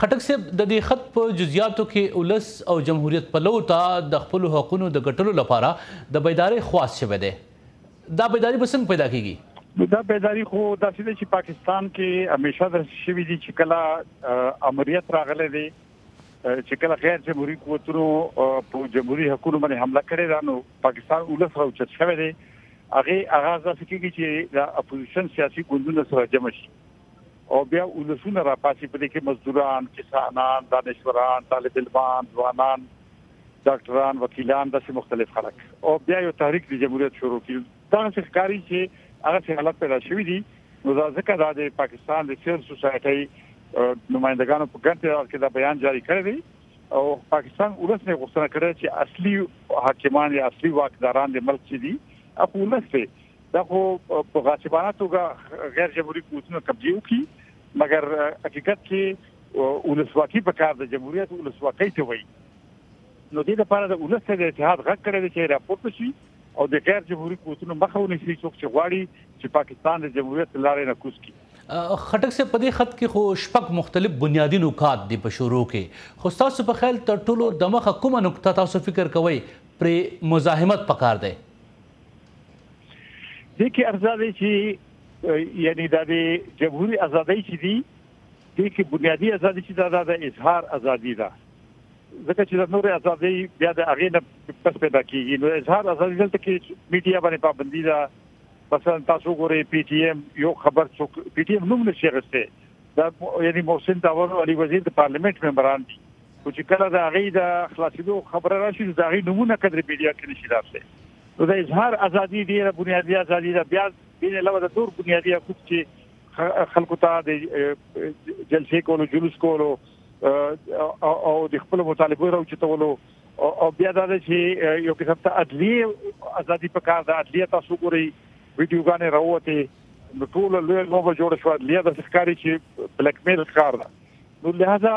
خټک صیب ددې خط په جزیاتو کې اولس او جمهوریت پلو ته د خپلو حقونو د ګټلو لپاره د بیدارۍ خواست شوی دی دا بیداري به څنګه پیدا کیږي؟ نو دا بیداري خو داسې ده چې پاکستان کې همیشه داسې شوي دي چې کله امریت راغلی دی چې کله غیر جمهوري قوتونو په جمهوري حقونو باندې حمله کړې ده نو پاکستان اولس راوچت شوی دی هغه هغه داسې کیږي چې د اپوزیشن سیاسي ګوندونه سره جمع شي او بیا ولسونه راپاسي په دې کې مزدوران، کسانان، دانشوران، طالب علمان، ځوانان، ډاکټران، وکیلان داسې مختلف خلک او بیا یو تحریک د جمهوریت شروع کړي دا څه ښکاری چې هغه څه حالت پیدا شوی دی نو دا ځکه دا د پاکستان د سیول سوسایټي نمائندګانو په ګڼ تعداد کې دا بیان جاری کړی دی او پاکستان ولسنه غوښتنه کړې چې اصلي حاکمان یا اصلي واکداران د ملک دي اخو ولسته دا خو په غاصبانه توګه غیر جمهوریت قوتونه قبضه وکړي مګر حقیقت کې ولسواکي په کار د جمهوریت ولسواکۍ ته وایي نو دې لپاره د ولس د اتحاد غږ کړی دی چې راپورته شي او د غیر جمهوریت قوتونو مخه ونیسي څوک چې غواړي چې پاکستان د جمهوریت لارې نه کوز کړي خټک سه په دې خط کې خو شپږ مختلف بنیادی نکات دي په شروع کې خو تاسو په خیال تر ټولو د مخه کومه نقطه تاسو فکر کوئ پر مزاحمت پکار دی دې کې ارزا دی چې یعنی د جمهوریت ازادۍ چې دي د کې بنیادی ازادي چې دا د اظهار ازادي ده ځکه چې د نور ازادۍ بیا د هغه نه پس پیدا کیږي نو اظهار ازادي دلته کې میډیا باندې پابندي ده مثلا تاسو ګورئ پی ټی ایم یو خبر څوک پی ټی ایم نوم نشي غوښته دا یعنی محسن داور او علي وزیر د پارلیمنت ممبران دي او چې کله دا غي د خلاصېدو خبره راشي دا غي نمونه کډر میډیا کې نشي راتلی نو د اظهار ازادي ډیره بنیادی ازادي ده بیا دین علاوه د نور بنیادی حقوق چې خلکو ته د جلسې کولو جلوس کولو او د خپل مطالبه راوچتولو او بیا دا چې یو قسم ته عدلی ازادي په کار ده عدلیه تاسو ګوري ویډیوګانې راوته نو ټول لوی لوبه جوړ شو لیا د ښکاری چې بلیک میل ښکار ده نو لہذا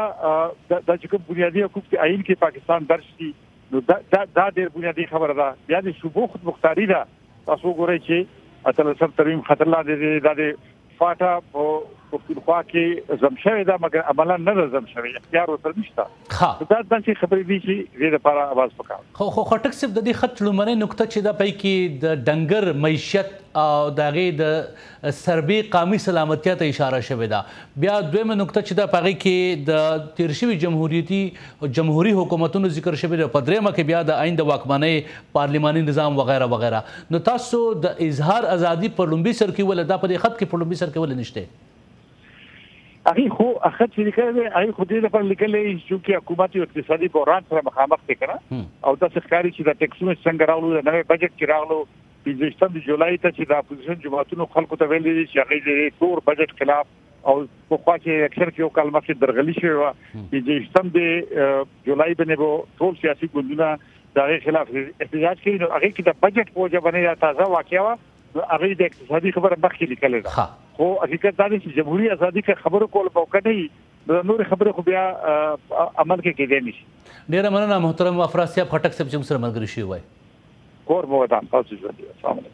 د چې کوم بنیادی حقوق چې آئین کې پاکستان درج دي نو دا دا ډېر بنیادی خبره ده بیا د صوبو خود مختاری ده تاسو ګورئ چې اتل سب ترمیم خطر لا دي دا د فاټا په پښتونخوا کې زم شوی دا مګر عملا نه زم شوی اختیار ورته نشته ښه. دا داسې خبرې دي چې دې لپاره اواز پکار دی. خو خټک صیب د دې خط لومړنۍ نکته چې ده پای کې د ډنګر معیشت او د هغې د سربې قامي سلامتیا ته اشاره شوې ده بیا دویمه نکته چې ده په هغې کې د تیر شوي جمهوریتي جمهوري حکومتونو ذکر شوی دی په دریمه کې بیا د آئین د واکمنۍ پارلیماني نظام وغیره وغیره نو تاسو د اظهار ازادي په لومبي سر کې ولې دا په دې خط کې په لومبي سر کې ولې نشته؟ هغه خو هغه چې لیکل دی هغه خو دې لپاره لیکل دی چې حکومت یو اقتصادي بحران سره مخامخ دی کنه او دا څه ښکاري چې د ټیکسونو څنګه راغلو د نوې بجټ کې راغلو پنځشتم د جولای ته چې د اپوزیشن جماعتونو خلکو ته ویل دي چې هغه دې تور بجټ خلاف او په خوا کې اکثر کې یو کال مخکې درغلي شوی و چې د سم د جولای باندې وو ټول سیاسي ګوندونه دا غي خلاف احتجاج کوي نو هغه کې د بجټ په وجه باندې تازه واقعا هغه د اقتصادي خبره مخکې لیکل ده خو حقیقت دا دی چې جمهوریت ازادي کې خبرو کول په وکړ نه نور خبره خو بیا عمل کې کېدای نشي ډیره مننه محترم افراسیاب خټک صاحب چې موږ سره ملګری شوی وای کور مو ودان تاسو ژوند السلام علیکم